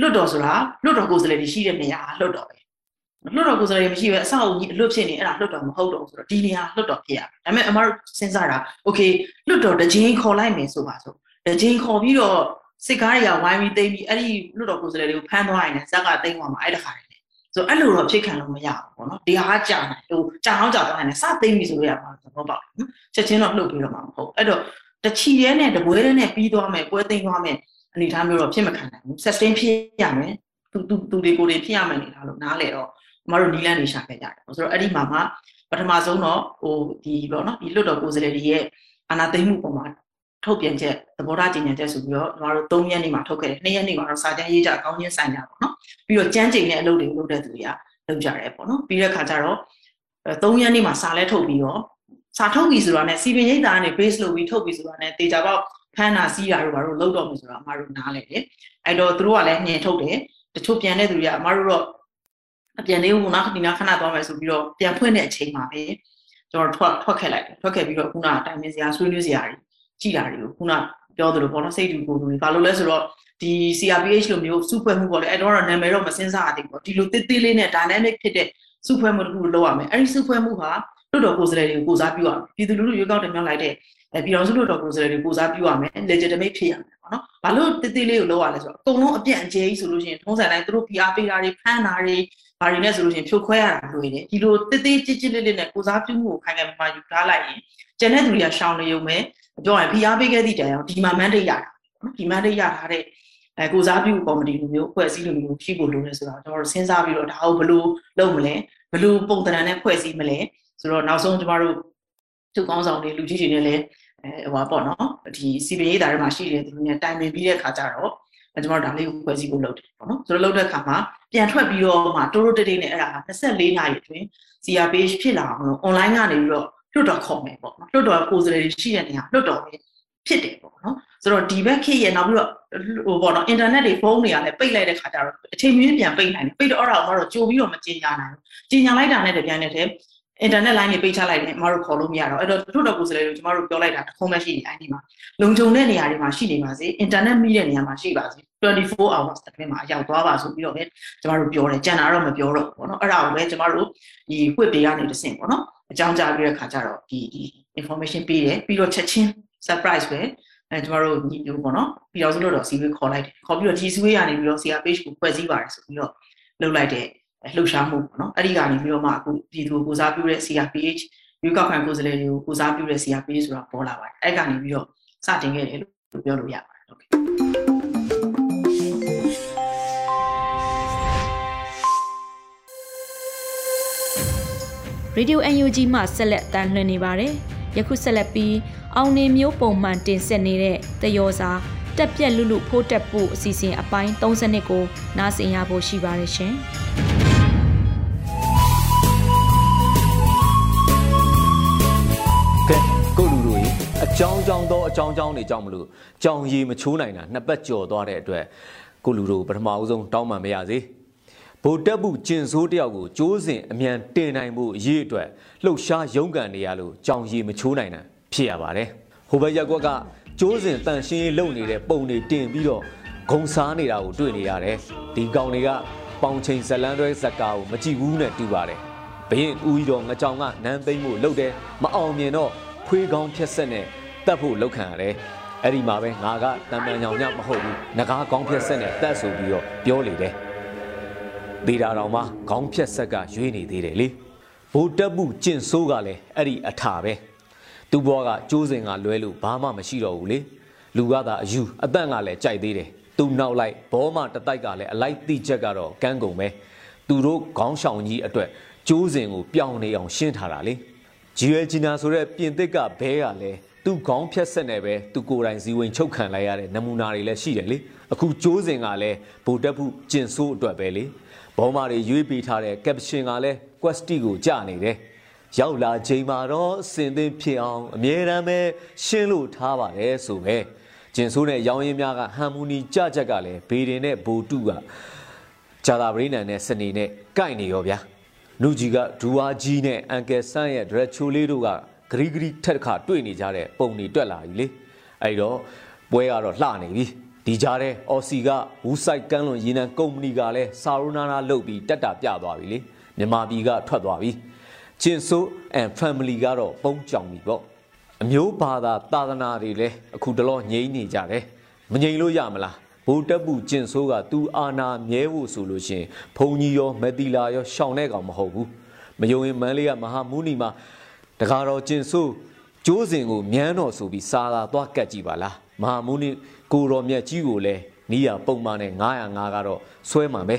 Speaker 3: လွတ်တော်ဆိုတာလွတ်တော်ကိုယ်စားလှယ်တွေရှိတဲ့နေရာလွတ်တော်ပဲ လွတ်တော်ကိုယ်စားလှယ်မရှိပဲအဆောက်အဦကြီးအလွတ်ဖြစ်နေအဲ့ဒါလွတ်တော်မဟုတ်တော့ဆိုတော့ဒီနေရာလွတ်တော်ဖြစ်ရဒါပေမဲ့အမတို့စဉ်းစားတာโอเคလွတ်တော်တချင်းခေါ်လိုက်မယ်ဆိုပါဆိုတချင်းခေါ်ပြီးတော့စစ်ကားတွေကဝိုင်းပြီးတိမ့်ပြီးအဲ့ဒီလွတ်တော်ကိုယ်စားလှယ်တွေကိုဖမ်းသွားရင်လည်းဇက်ကတိမ့်သွားမှာအဲ့တခါတည်းဆိုအဲ့လိုတော့ဖြစ်ခံလို့မရဘူးပေါ့နော်ဒီဟာကြာနေဟိုကြာအောင်ကြာသွားရင်စသိမ့်ပြီဆိုရမှာသဘောပေါက်နော်ချက်ချင်းတော့လှုပ်ပြီးတော့မှာမဟုတ်အဲ့တော့တချီရဲနဲ့တပွဲရဲနဲ့ပြီးသွားမယ်ပွဲသိမ့်သွားမယ်အနေထားမျိုးတော့ဖြစ်မခံနိုင်ဘူး sustain ဖြစ်ရမယ်သူသူသူတွေကိုတွေဖြစ်ရမယ်နေတာလို့နားလေတော့ မတို့နီလန်းနေရှာခဲ့ကြတယ်ဆိုတော့အဲ့ဒီမှာမှပထမဆုံးတော့ဟိုဒီပေါ့နော်ဒီလွတ်တော်ကိုယ်စားလှယ်တွေရဲ့အာဏာသိမ်းမှုပုံမှာထုတ်ပြန်ချက်သဘောထားကြေညာချက်ဆိုပြီးတော့ကျွန်တော်တို့3ရက်နေ့မှာထုတ်ခဲ့တယ်2ရက်နေ့မှာတော့စာတမ်းရေးကြကောင်းချင်းဆိုင်ကြပေါ့နော်ပြီးတော့ကြမ်းကြိမ်တဲ့အလုပ်တွေကိုလုပ်တဲ့သူတွေကလုပ်ကြတယ်ပေါ့နော်ပြီးတဲ့ခါကျတော့3ရက်နေ့မှာစာလဲထုတ်ပြီးတော့စာထုတ်ပြီဆိုတာနဲ့စီပင်ရိပ်သားကနေ base လုပ်ပြီးထုတ်ပြီဆိုတာနဲ့တေချာပေါက်ဖမ်းတာစီးတာတို့ဘာလို့လုပ်တော့မယ်ဆိုတာအမတို့နားလဲတယ်အဲ့တော့သူတို့ကလည်းညင်ထုတ်တယ်တချို့ပြန်တဲ့သူတွေကအမတို့တော့ အပြန်လေးကိုနောက်ဒီနာခဏသွားမယ်ဆိုပြီးတော့ပြန်ဖွင့်တဲ့အချိန်မှာပဲကျွန်တော်ထွက်ထွက်ခဲ့လိုက်တယ်ထွက်ခဲ့ပြီးတော့ခုနအတိုင်းမင်းစရာဆွေးနွေးစရာတွေကြည်တာတွေကိုခုနပြောသလိုပေါ့နော်စိတ်တူကိုယ်တူတွေဘာလို့လဲဆိုတော့ဒီ CRPH လိုမျိုးစုဖွဲ့မှုပေါ့လေအဲ့တော့နာမည်တော့မစင်းစားရသေးဘူးဒီလိုတစ်သေးလေးနဲ့ dynamic ဖြစ်တဲ့စုဖွဲ့မှုတစ်ခုလုပ်ရမယ်အဲ့ဒီစုဖွဲ့မှုဟာလွတ်တော်ကိုယ်စားလှယ်တွေကိုကိုစားပြုရမယ်ပြည်သူလူထုရွေးကောက်တင်မြှောက်လိုက်တဲ့အဲပြည်တော်စုလွတ်တော်ကိုယ်စားလှယ်တွေကိုစားပြုရမယ် legitimate ဖြစ်ရမယ်ပေါ့နော်ဘာလို့တစ်သေးလေးကိုလုပ်ရလဲဆိုတော့အကုန်လုံးအပြန့်အကျဲကြီးဆိုလို့ရှိရင်ထုံးစံတိုင်းသူတို့ PR ပေးတာတွေဖမ်းတာတွေ ဘာတွေနဲ့ဆိုလို့ရှိရင်ဖြိုခွဲရတာလွယ်တယ်ဒီလိုတစ်သေးကြစ်ကြစ်လေးလေးနဲ့ကိုစားပြုမှုကိုခိုင်ခိုင်မာမာယူထားလိုက်ရင်ကျန်တဲ့သူတွေကရှောင်နေုံပဲပြောရင် PR ပေးခဲ့သည့်တိုင်အောင်ဒီမှာ mandate ရတာနော်ဒီ mandate ရထားတဲ့အဲကိုစားပြုကော်မတီလိုမျိုးဖွဲ့စည်းလိုမျိုးရှိဖို့လိုတယ်ဆိုတော့ကျွန်တော်တို့စဉ်းစားပြီးတော့ဒါကိုဘယ်လိုလုပ်မလဲဘယ်လိုပုံသဏ္ဍာန်နဲ့ဖွဲ့စည်းမလဲဆိုတော့နောက်ဆုံးကျမတို့သူကောင်းဆောင်တွေလူကြီးတွေနဲ့လည်းအဲဟိုပါပေါ့နော်ဒီစီပင်ရေးသားတွေမှာရှိတဲ့သူတွေနဲ့တိုင်ပင်ပြီးတဲ့ခါကျတော့ ကျမတို့ဒါလေးကိုဖွဲ့စည်းဖို့လုပ်တယ်ပေါ့နော်ဆိုတော့လုပ်တဲ့ခါမှာပြန်ထွက်ပြီးတော့မှတိုးတိုးတိတ်တိတ်နဲ့အဲ့ဒါ24နာရီအတွင်း CRPH ဖြစ်လာအောင်လို့ online ကနေပြီးတော့လွတ်တော်ခေါ်မယ်ပေါ့နော်လွတ်တော်ကိုယ်စားလှယ်ရှိတဲ့နေရာလွတ်တော်ပဲဖြစ်တယ်ပေါ့နော်ဆိုတော့ဒီဘက်ခေတ်ရဲ့နောက်ပြီးတော့ဟိုပေါ့နော်အင်တာနက်တွေဖုန်းတွေကလည်းပိတ်လိုက်တဲ့ခါကျတော့အချိန်မီပြန်ပိတ်နိုင်တယ်ပိတ်တော့အဲ့ဒါကိုတော့ကြိုပြီးတော့မကြေညာနိုင်ဘူးကြေညာလိုက်တာနဲ့တပြိုင်နက်တည်း အင်တာနက်လိုင်းတွေပိတ်ချလိုက်တယ်အမတို့ခေါ်လို့မရတော့အဲ့တော့တို့တော့ကိုယ်စားလှယ်တို့ကျမတို့ပြောလိုက်တာတစ်ခုမှရှိနေအဲ့ဒီမှာလုံခြုံတဲ့နေရာတွေမှာရှိနေပါစေအင်တာနက်မိတဲ့နေရာမှာရှိပါစေ24 hours တည်းမှာအရောက်သွားပါဆိုပြီးတော့ပဲကျမတို့ပြောတယ်ကြံတာတော့မပြောတော့ဘူးပေါ့နော်အဲ့ဒါကိုပဲကျမတို့ဒီ whip တွေကနေတဆင့်ပေါ့နော်အကြောင်းကြားပြီးတဲ့ခါကျတော့ဒီဒီ information ပေးတယ်ပြီးတော့ချက်ချင်း surprise ပဲအဲကျမတို့ညီညွတ်ပေါ့နော်ပြီးတော့ဆိုလို့တော့စီဝေးခေါ်လိုက်တယ်ခေါ်ပြီးတော့ဒီစီဝေးကနေပြီးတော့ CR page ကိုဖွဲ့စည်းပါတယ်ဆိုပြီးတော့လုပ်လိုက်တဲ့ လှုပ်ရှားမှုပေါ့နော်အဲ့ဒီကနေပြီးတော့မှအခုဒီသူကိုစားပြုတဲ့ CRPH ရွေးကောက်ခံကိုယ်စားလှယ်တွေကိုကိုစားပြုတဲ့ CRPH ဆိုတာပေါ်လာပါတယ်အဲ့ကနေပြီးတော့စတင်ခဲ့တယ်လို့ပြောလို့ရပါတယ်ဟုတ်ကဲ့
Speaker 1: ရေဒီယို UNG မှဆက်လက်တန်လှည့်နေပါတယ်။ယခုဆက်လက်ပြီးအောင်နေမျိုးပုံမှန်တင်ဆက်နေတဲ့တယောစာတက်ပြက်လူလူဖိုးတက်ဖို့အစီအစဉ်အပိုင်း32ကိုနားဆင်ရဖို့ရှိပါတယ်ရှင်။
Speaker 4: ကြောင်းကြောင်းသောအကြောင်းကြောင်းတွေကြောင့်မလို့ကြောင်ရည်မချိုးနိုင်တာနှစ်ပတ်ကျော်သွားတဲ့အတွက်ကိုလူတို့ပထမအဆုံးတောင်းပန်မရစေဗိုလ်တပ်ဘူးကျင်ဆိုးတယောက်ကိုကျိုးစဉ်အမြန်တင်နိုင်ဖို့အရေးအတွက်လှုပ်ရှားရုန်းကန်နေရလို့ကြောင်ရည်မချိုးနိုင်တာဖြစ်ရပါတယ်ဟိုဘက်ရက်ကွက်ကကျိုးစဉ်တန်ရှင်းရေးလုပ်နေတဲ့ပုံတွေတင်ပြီးတော့ဂုံစားနေတာကိုတွေ့နေရတယ်ဒီကောင်တွေကပေါင်ချိန်ဇလန်းတွဲဇက်ကာကိုမကြည့်ဘူးနဲ့တူပါတယ်ဘရင်ဦးကြီးတော်ငကြောင်ကနန်းသိမ့်ဖို့လှုပ်တယ်မအောင်မြင်တော့ခွေးကောင်းဖြက်ဆက်နဲ့ တတ်ဖို့လှုပ်ခံရတယ်အဲ့ဒီမှာပဲငါကတန်တန်ညောင်ညမဟုတ်ဘူးငကားကောင်းဖြက်ဆက်နဲ့တတ်ဆိုပြီးတော့ပြောလေတယ်ဒေတာတော်မှာခေါင်းဖြက်ဆက်ကရွေးနေသေးတယ်လေဘိုးတက်မှုကျင့်ဆိုးကလည်းအဲ့ဒီအထာပဲသူ့ဘွားကကျိုးစင်ကလွဲလို့ဘာမှမရှိတော့ဘူးလေလူကသာအယူအတန့်ကလည်းကြိုက်သေးတယ်သူနောက်လိုက်ဘောမတတိုက်ကလည်းအလိုက်တိချက်ကတော့ကန်းကုန်ပဲသူတို့ခေါင်းဆောင်ကြီးအတွက်ကျိုးစင်ကိုပြောင်းနေအောင်ရှင်းထားတာလေဂျီရွယ်ဂျီနာဆိုတဲ့ပြင်သစ်ကဘဲကလည်း သူခေါင်းဖြတ်ဆက်နေပဲသူကိုယ်တိုင်ဇီဝင်ချုပ်ခံလိုက်ရတဲ့နမူနာတွေလည်းရှိတယ်လေအခုကျိုးစင်ကလည်းဗိုလ်တပ်ဘူးကျင်ဆိုးအတွက်ပဲလေဘောမာတွေရွေးပေးထားတဲ့ caption ကလည်း questi ကိုကြနေတယ်ရောက်လာချိန်မှာတော့စင်သင်ဖြစ်အောင်အမြဲတမ်းပဲရှင်းလို့ထားပါတယ်ဆိုပဲကျင်ဆိုးတဲ့ရောင်းရင်းများကဟမ်မူနီကြကြက်ကလည်းဘေဒင်နဲ့ဘိုတုကဂျာတာပရိနန်နဲ့စနေနဲ့ကိုက်နေရောဗျာနူဂျီကဒူဝါကြီးနဲ့အန်ကယ်ဆန်ရဲ့ဒရက်ချိုလေးတို့က ဂရီဂရီထက်ခါတွေ့နေကြတဲ့ပုံတွေတွက်လာပြီလေအဲ့တော့ပွဲကတော့လှနေပြီဒီကြားထဲအော်စီကဝူဆိုင်ကန်းလွန်ရေနံကုမ္ပဏီကလည်းစာရိုနာနာလုတ်ပြီးတက်တာပြသွားပြီလေမြန်မာပြည်ကထွက်သွားပြီကျင်ဆိုး and family ကတော့ပုံကြောင်ပြီပေါ့အမျိုးဘာသာသာသနာတွေလည်းအခုတလောငြိမ့်နေကြတယ်မငြိမ်လို့ရမလားဘိုးတက်ပူကျင်ဆိုးကသူအာနာမြဲဖို့ဆိုလို့ရှင်ဘုံကြီးရောမက်တီလာရောရှောင်တဲ့ကောင်မဟုတ်ဘူးမယုံရင်မန်းလေးကမဟာမူနီမှာ တကားတော်ကျင်ဆိုးကျိုးစဉ်ကိုမြန်းတော်ဆိုပြီးစာသာသွားကတ်ကြည့်ပါလားမဟာမူနီကိုတော်မြတ်ကြီးကိုလည်းနီးရပုံမှန်နဲ့905ကတော့ဆွဲမှန်ပဲ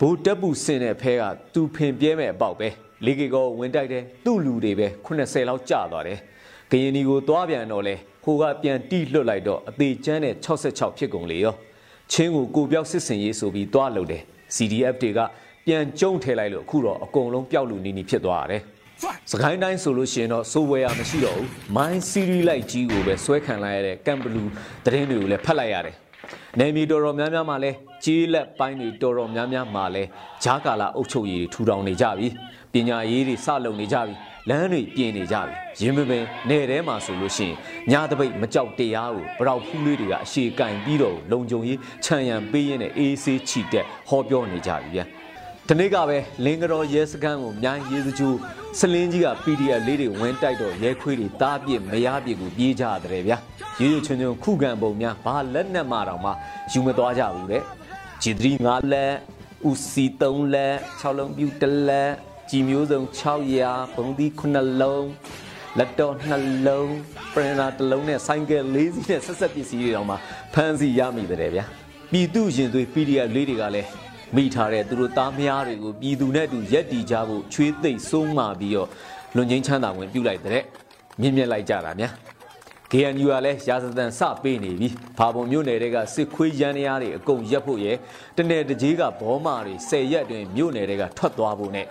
Speaker 4: ဘိုးတက်ပူစင်တဲ့ဖဲကသူဖင်ပြဲမဲ့အပေါက်ပဲလေကေကောဝင်တိုက်တယ်သူ့လူတွေပဲ80လောက်ကျသွားတယ်ကရင်ဒီကိုသွားပြန်တော့လဲဟိုကပြန်တီးလွတ်လိုက်တော့အသေးချမ်းတဲ့66ဖြစ်ကုန်လေရောချင်းကိုကိုပြောက်စစ်စင်ရေးဆိုပြီးသွားလို့တယ် CDF တွေကပြန်ကျုံထဲလိုက်လို့အခုတော့အကုန်လုံးပျောက်လူနီနီဖြစ်သွားရတယ် စကိုင်းတိုင်းဆိုလို့ရှိရင်တော့စိုးဝဲရမရှိတော့ဘူးမိုင်းစီရီလိုက်ကြီးကိုပဲဆွဲခံလိုက်ရတဲ့ကမ်ဘလူသတင်းတွေကိုလည်းဖတ်လိုက်ရတယ်နေမီတော်တော်များများမှာလဲကြီးလက်ပိုင်းတွေတော်တော်များများမှာလဲဂျားကာလာအုပ်ချုပ်ရေးတွေထူထောင်နေကြပြီပညာရေးတွေစလုပ်နေကြပြီလမ်းတွေပြင်နေကြပြီရင်းမပင်နယ်ထဲမှာဆိုလို့ရှိရင်ညာတပိတ်မကြောက်တရားကိုဗရောက်ဖူးလေးတွေကအရှေကင်ပြီးတော့လုံကြုံရေးခြံရံပေးရင်းနဲ့အေးဆေးချီတက်ဟောပြောနေကြပြီဗျာ ဒီနေ့ကပဲလင်းကတော်ရဲစခန်းကိုမြိုင်းရေးစကြိုးစလင်းကြီးက PDF လေးတွေဝင်တိုက်တော့ရဲခွေးတွေတားပြစ်မရပြစ်ကိုပြေးကြရတယ်ဗျာရွရွချွန်းချွန်းခုခံပုံများဘာလက်နဲ့မှတော့မှယူမသွားကြဘူးတဲ့ဂျီဒရီ9လက်ဦးစီ3လက်6လုံးပြူ1လက်ကြည်မျိုးစုံ600ဘုံသီး9လုံးလက်တော့2လုံးပရင်တာ1လုံးနဲ့ဆိုင်ကယ်4စီးနဲ့ဆက်ဆက်ပစ္စည်းတွေတောင်မှဖမ်းဆီးရမိတယ်ဗျာပြည်သူရင်သွေး PDF လေးတွေကလည်း မိထားတဲ့သူတို့သားမယားတွေကိုပြည်သူနဲ့အတူရက်တီကြဖို့ချွေးသိပ်ဆုံးမာပြီးတော့လွန်ချင်းချမ်းသာဝင်ပြုလိုက်တဲ့မြင့်မြတ်လိုက်ကြတာများ KNU ကလည်းရာဇသန်စပေးနေပြီ။ဖာပုံမြို့နယ်တွေကစစ်ခွေးရန်ရားတွေအကုန်ရက်ဖို့ရဲ့တနယ်တကြီးကဘောမာတွေ၁၀ရက်တွင်မြို့နယ်တွေကထွက်သွားဖို့နဲ့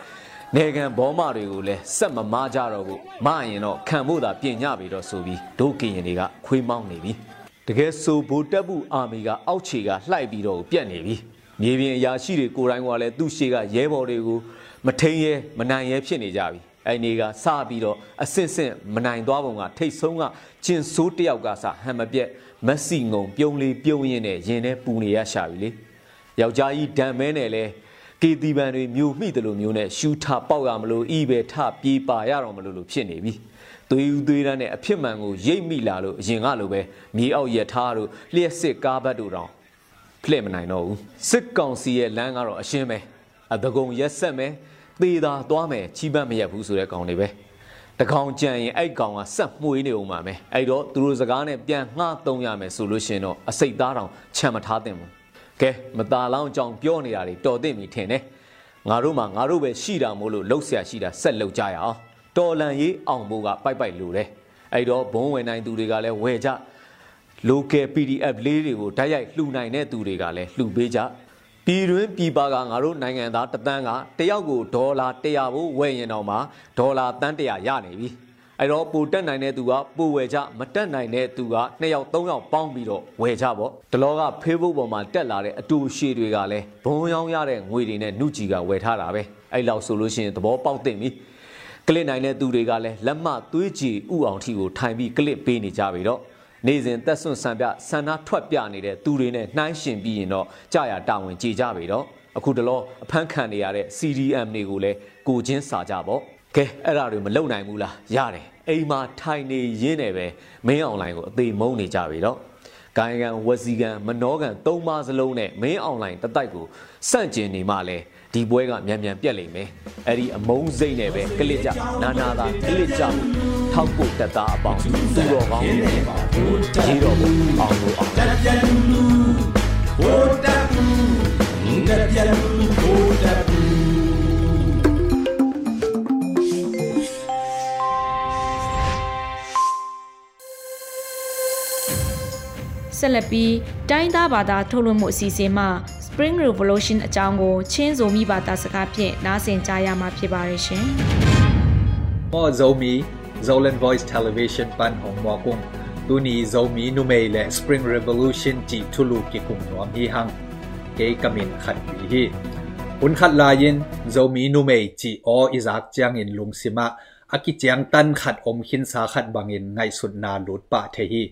Speaker 4: နေကန်ဘောမာတွေကိုလည်းစက်မမားကြတော့ဘူး။မရင်တော့ခံဖို့သာပြင်ညပြီတော့ဆိုပြီးဒုကရင်တွေကခွေးမောင်းနေပြီ။တကယ်ဆိုဘိုတက်ဘူးအာမီကအောက်ခြေကလှိုက်ပြီးတော့ပြက်နေပြီ။ မြေပြင်အရာရှိတွေကိုယ်တိုင်ကလည်းသူ့ရှေ့ကရဲဘော်တွေကိုမထိန်ရဲမနိုင်ရဲဖြစ်နေကြပြီ။အဲ့နေကစပြီးတော့အစင်စင်မနိုင်သွားပုံကထိတ်ဆုံးကကျင်ဆိုးတယောက်ကစဟန်မပြက်မက်ဆီငုံပြုံးလေးပြုံးရင်းနဲ့ရင်ထဲပူနေရရှာပြီလေယောက်ျားကြီးဒံမဲနဲ့လဲကေတီပန်တွေမျိုးမိတယ်လို့မျိုးနဲ့ရှူထပေါက်ရမလို့ဤပဲထပြေးပါရတော့မလို့လို့ဖြစ်နေပြီသွေးဦးသွေးတန်းနဲ့အဖြစ်မှန်ကိုရိပ်မိလာလို့အရင်ကလိုပဲမြေအောက်ရထားတို့လျှက်စစ်ကားဘတ်တို့တောင် ဖလက်မနိုင်တော့ဘူးစစ်ကောင်စီရဲ့လမ်းကတော့အရှင်းပဲအတကုံရက်ဆက်မယ်သေသာသွားမယ်ချီးပန်းမရက်ဘူးဆိုတဲ့ကောင်တွေပဲတကောင်ကြံရင်အဲ့ကောင်ကဆက်မှွေးနေအောင်ပါမယ်အဲ့တော့သူတို့စကားနဲ့ပြန်ငှသုံးရမယ်ဆိုလို့ရှင်တော့အစိတ်သားတောင်ခြံမထားသင့်ဘူးကဲမตาလောင်းကြောင်ပြောနေတာတွေတော်သိပြီထင်တယ်ငါတို့မှငါတို့ပဲရှိတာမို့လို့လှုပ်ရှားရှိတာဆက်လှုပ်ကြရအောင်တော်လန်ရေးအောင်ဖို့ကပိုက်ပိုက်လိုတယ်အဲ့တော့ဘုံဝင်နိုင်သူတွေကလည်းဝယ်ကြ local PDF လေးတွေကိုဓာတ်ရိုက်လှူနိုင်တဲ့သူတွေကလည်းလှူပေးကြပြည်တွင်းပြည်ပကငါတို့နိုင်ငံသားတသန်းကတယောက်ကိုဒေါ်လာ100ဖို့ဝယ်ရင်တော့မှဒေါ်လာတန်း100ရနေပြီအဲ့တော့ပိုတက်နိုင်တဲ့သူကပိုဝယ်ကြမတက်နိုင်တဲ့သူက2ယောက်3ယောက်ပေါင်းပြီးတော့ဝယ်ကြပေါ့ဒလောက Facebook ပေါ်မှာတက်လာတဲ့အတူရှည်တွေကလည်းဘုံရောင်းရတဲ့ငွေတွေနဲ့နှုတ်ကြီးကဝယ်ထားတာပဲအဲ့လောက်ဆိုလို့ရှိရင်သဘောပေါက်သိမ့်ပြီကလစ်နိုင်တဲ့သူတွေကလည်းလက်မသွေးကြည်ဥအောင်ထီကိုထိုင်ပြီးကလစ်ပေးနေကြပြီတော့ နေစဉ်သက်စွန့်ဆံပြဆန္ဒထွက်ပြနေတဲ့သူတွေနဲ့နှိုင်းရှင်ပြီးရင်တော့ကြာရတာဝန်ကြေကြပြီတော့အခုတလောအဖမ်းခံနေရတဲ့ CDM တွေကိုလည်းကိုချင်းစာကြပေါ့ကဲအဲ့ဒါတွေမလုံနိုင်ဘူးလားရတယ်အိမ်မှာထိုင်နေရင်းနေပဲမင်းအွန်လိုင်းကိုအသေးမုန်းနေကြပြီတော့ဂိုင်းကန်ဝစီကန်မနောကန်သုံးပါးစလုံးနဲ့မင်းအွန်လိုင်းတတိုက်ကိုစန့်ကျင်နေမှလဲ ဒီပွဲကမြန်မြန်ပြက်လိမ့်မယ်အဲ့ဒီအမုန်းစိတ်နဲ့ပဲကလစ်ကြနာနာသာကလစ်ကြထောက်ဖို့တက်သားအပေါင်းသူတော်ကောင်းတွေနဲ့ရေတော်ကိုအောင်လို့အောင်တက်ပြလူလူဟိုတက်ဘူးတက်ပြလူလူဟိုတက်
Speaker 1: ဆက်လက်ပြီးတိုင်းသားဘာသာထုတ်လွှင့်မှုအစီအစဉ်မှာ Spring Revolution အကြောင်းကိုချင်းဇိုမိဘာသာစကားဖြင့်နားဆင်ကြားရမှာဖြစ်ပါရဲ့ရှင်။
Speaker 5: မောဇိုမီ Zolan Voice Television ပန်ဟောင်မောကုံတူနီဇိုမီနုမေလေ Spring Revolution ជីထူလူကိကုံနောမီဟန်ကေကမင်ခတ်ဘီဟီอุนขัดลายินโจมีนุเมจีออิซักจางอินลุงสิมะอากิจางตันขัดอมขินสาขัดบังอินไงสุดนาลุดปะเทฮี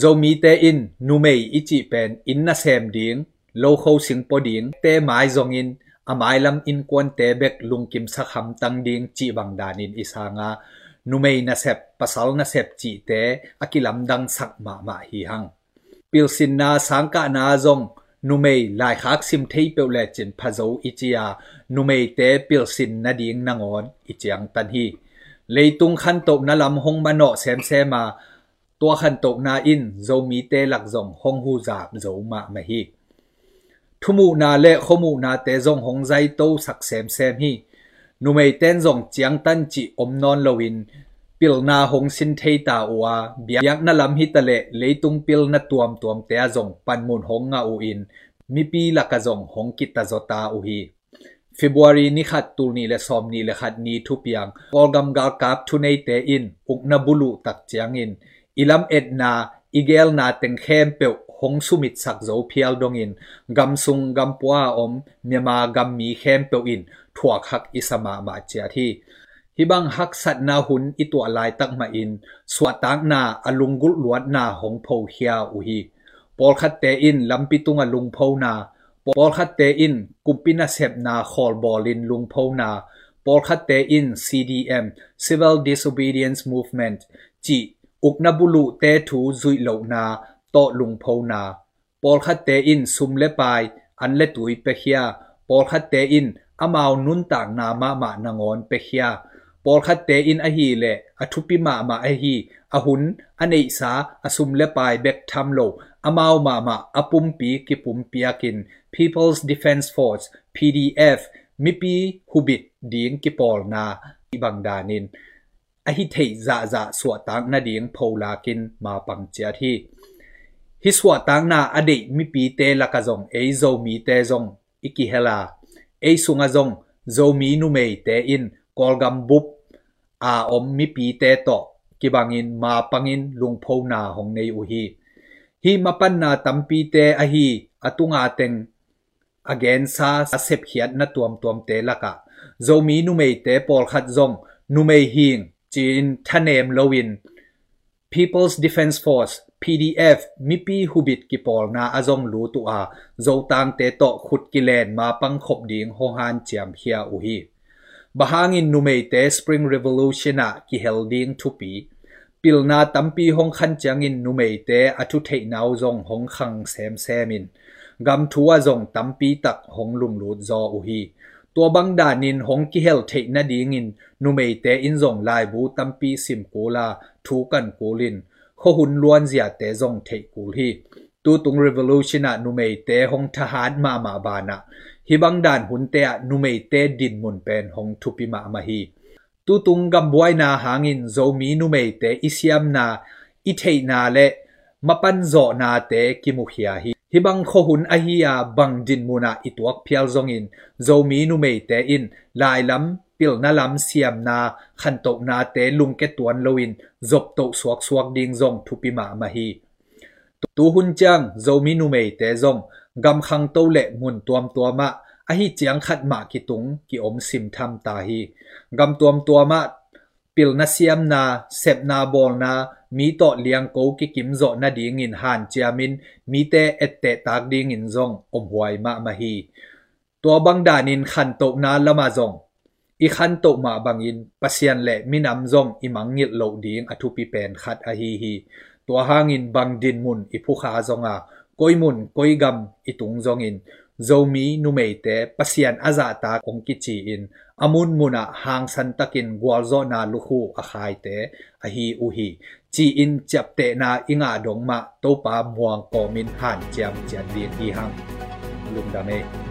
Speaker 5: zomi te in numei ichi pen in na sem ding lo khâu sing po ding te mai zong in amai lam in kon te bek lung kim sak ham tang ding chi bang dan in isanga numei na sep pasal na sep chi te akilam dang sak ma ma hi hang pilsin na sangka na zong numei lai khak sim thei pe le chin phazo ichia numei te pilsin na ding nangon ichiang tan hi. Leitung khan top na lam hong mano sem sema à. tua khan top na in zo mi te lak zong hong hu zap zo ma ma hi. ทุมูนาเละขมูนาเตจงหงใจโตสักแสมแสมฮีนูไม่เต้นจงเจียงตันจีอมนอนลวินปิลนาหงสินเทตาอัาเบียกนาลำฮิตะเลเลตุงปิลนตัวมตัวมเตะจงปันมุนหงงาอูอินมีปีละกะจงหงกิตาจตาอูฮีฟิบวารีนี่ขัดตูนี่และซอมนี่และขัดนีทุกอย่งกอลกัมกาลกาบทุนเตอินอุกนบุลุตักเจียงอินอิลัมเอ็ดนาอีเกลนาเต็งเข้มเปี หงสุมิดสักโจเพียลดงอินกำซุงกำปัวอมเมียมากำมีเข้มเปียวอินถั่วคักอิสมามาเจียที่ฮิบังฮักสัตนาหุนอิตัวลายตักมาอินสวตังนาอลุงกุลวดนาหงโพเฮียอุฮีปอลคัตเตอินลำปิตุงอลุงโพนาปอลคัตเตอินกุมปินาเซบนาคอลบอลินลุงโพนาปอลคัตเตอิน CDM Civil Disobedience Movement จีอุกนบุลุเตถูจุยโหลนา โตลุงพนาปอลคัตเตอินซุมเลปายอันเลตุยเปเฮียปอลคัตเตอินอามาวนุนต่างนามามานางอนเปเฮียปอลคัตเตอินอฮีเลอทุปิมามาอฮีอหุนอเนสาอซุมเลปายเบกทำโลอามาวมามาอปุมปีกิปุมปียกิน People's Defense Force PDF มิปีฮุบิดดียงกิปอลนาอิบังดานินอฮิเทยจะจะสวดตังนาดียงโพลากินมาปังเจียที่ hi swa tang na ade mi pi te la ka zong e zo mi te zong, iki hela. E sunga zong zo mi nu me te in, kol gam bup. A om mi pi te to, ki bangin, ma pangin, lung pho na hong nei u hi hi mapan na tam pi te a hi atunga teng. Again sa sa sep hiat na tuam tuam te la ka zo mi nu me te pol khat zong, nu me hing chin thanem lowin people's defense force PDF มิปีฮุบิดกิปอลนาอจงลูตัวโจตางเตโตขุดกิเลนมาปังขบดิ่งโฮฮันเจียมเฮียอุฮี bahangin numei te spring revolution a ki helding tupi pilna tampi hong khan changin numei te atu thei nau zong hong khang sem semin gam thuwa zong tampi tak hong lum lut zo uhi tua bang danin hong ki hel thei na ding in numei te in zong lai bu tampi sim kola thu kan kolin khó hun luôn zia te zong thei kul hi tu tung revolution a nu mei te hong tha hat ma ma ba na hi bang dan hun te a nu mei te din mun pen hong thu pi ma hi tu tung gam buai na hangin zo mi nu mei te isiam na i thei na le mapan zo na te ki mu hi hi hi bang kho hun a hi a bang din mu na i tuak phial zong in zo mi nu mei te in lai lam pil na lam siam na khan to na te lung ke tuan loin zop to suak suak ding zong thupi ma ma hi. Tu hun chang zomi nu mei te zong gam khang to le mun tuam tuama a hi chiang khat ma ki tung, ki om sim tham ta hi. Gam tuam tuama pil na siam na, sep na bol na, mi to liang ko ki kim zo na ding in han chiamin mi te ette tak ding in zong om huai ma ma hi. Tua bang danin khan to na lama zong i khan to ma bangin pasian le minam zong i mangil lo ding athu pi pen khat a hi hi. To hangin bang din mun i phu kha zonga koi mun, koi gam i tung zong in. Nu mei te pasian aza ta kong ki chi in. Amun muna hang san takin gwalzo na lu khu a khai te a hi u hi. Chi in chap te na inga dong ma to pa muang ko min han cham chan dien hi hang. Lum da me.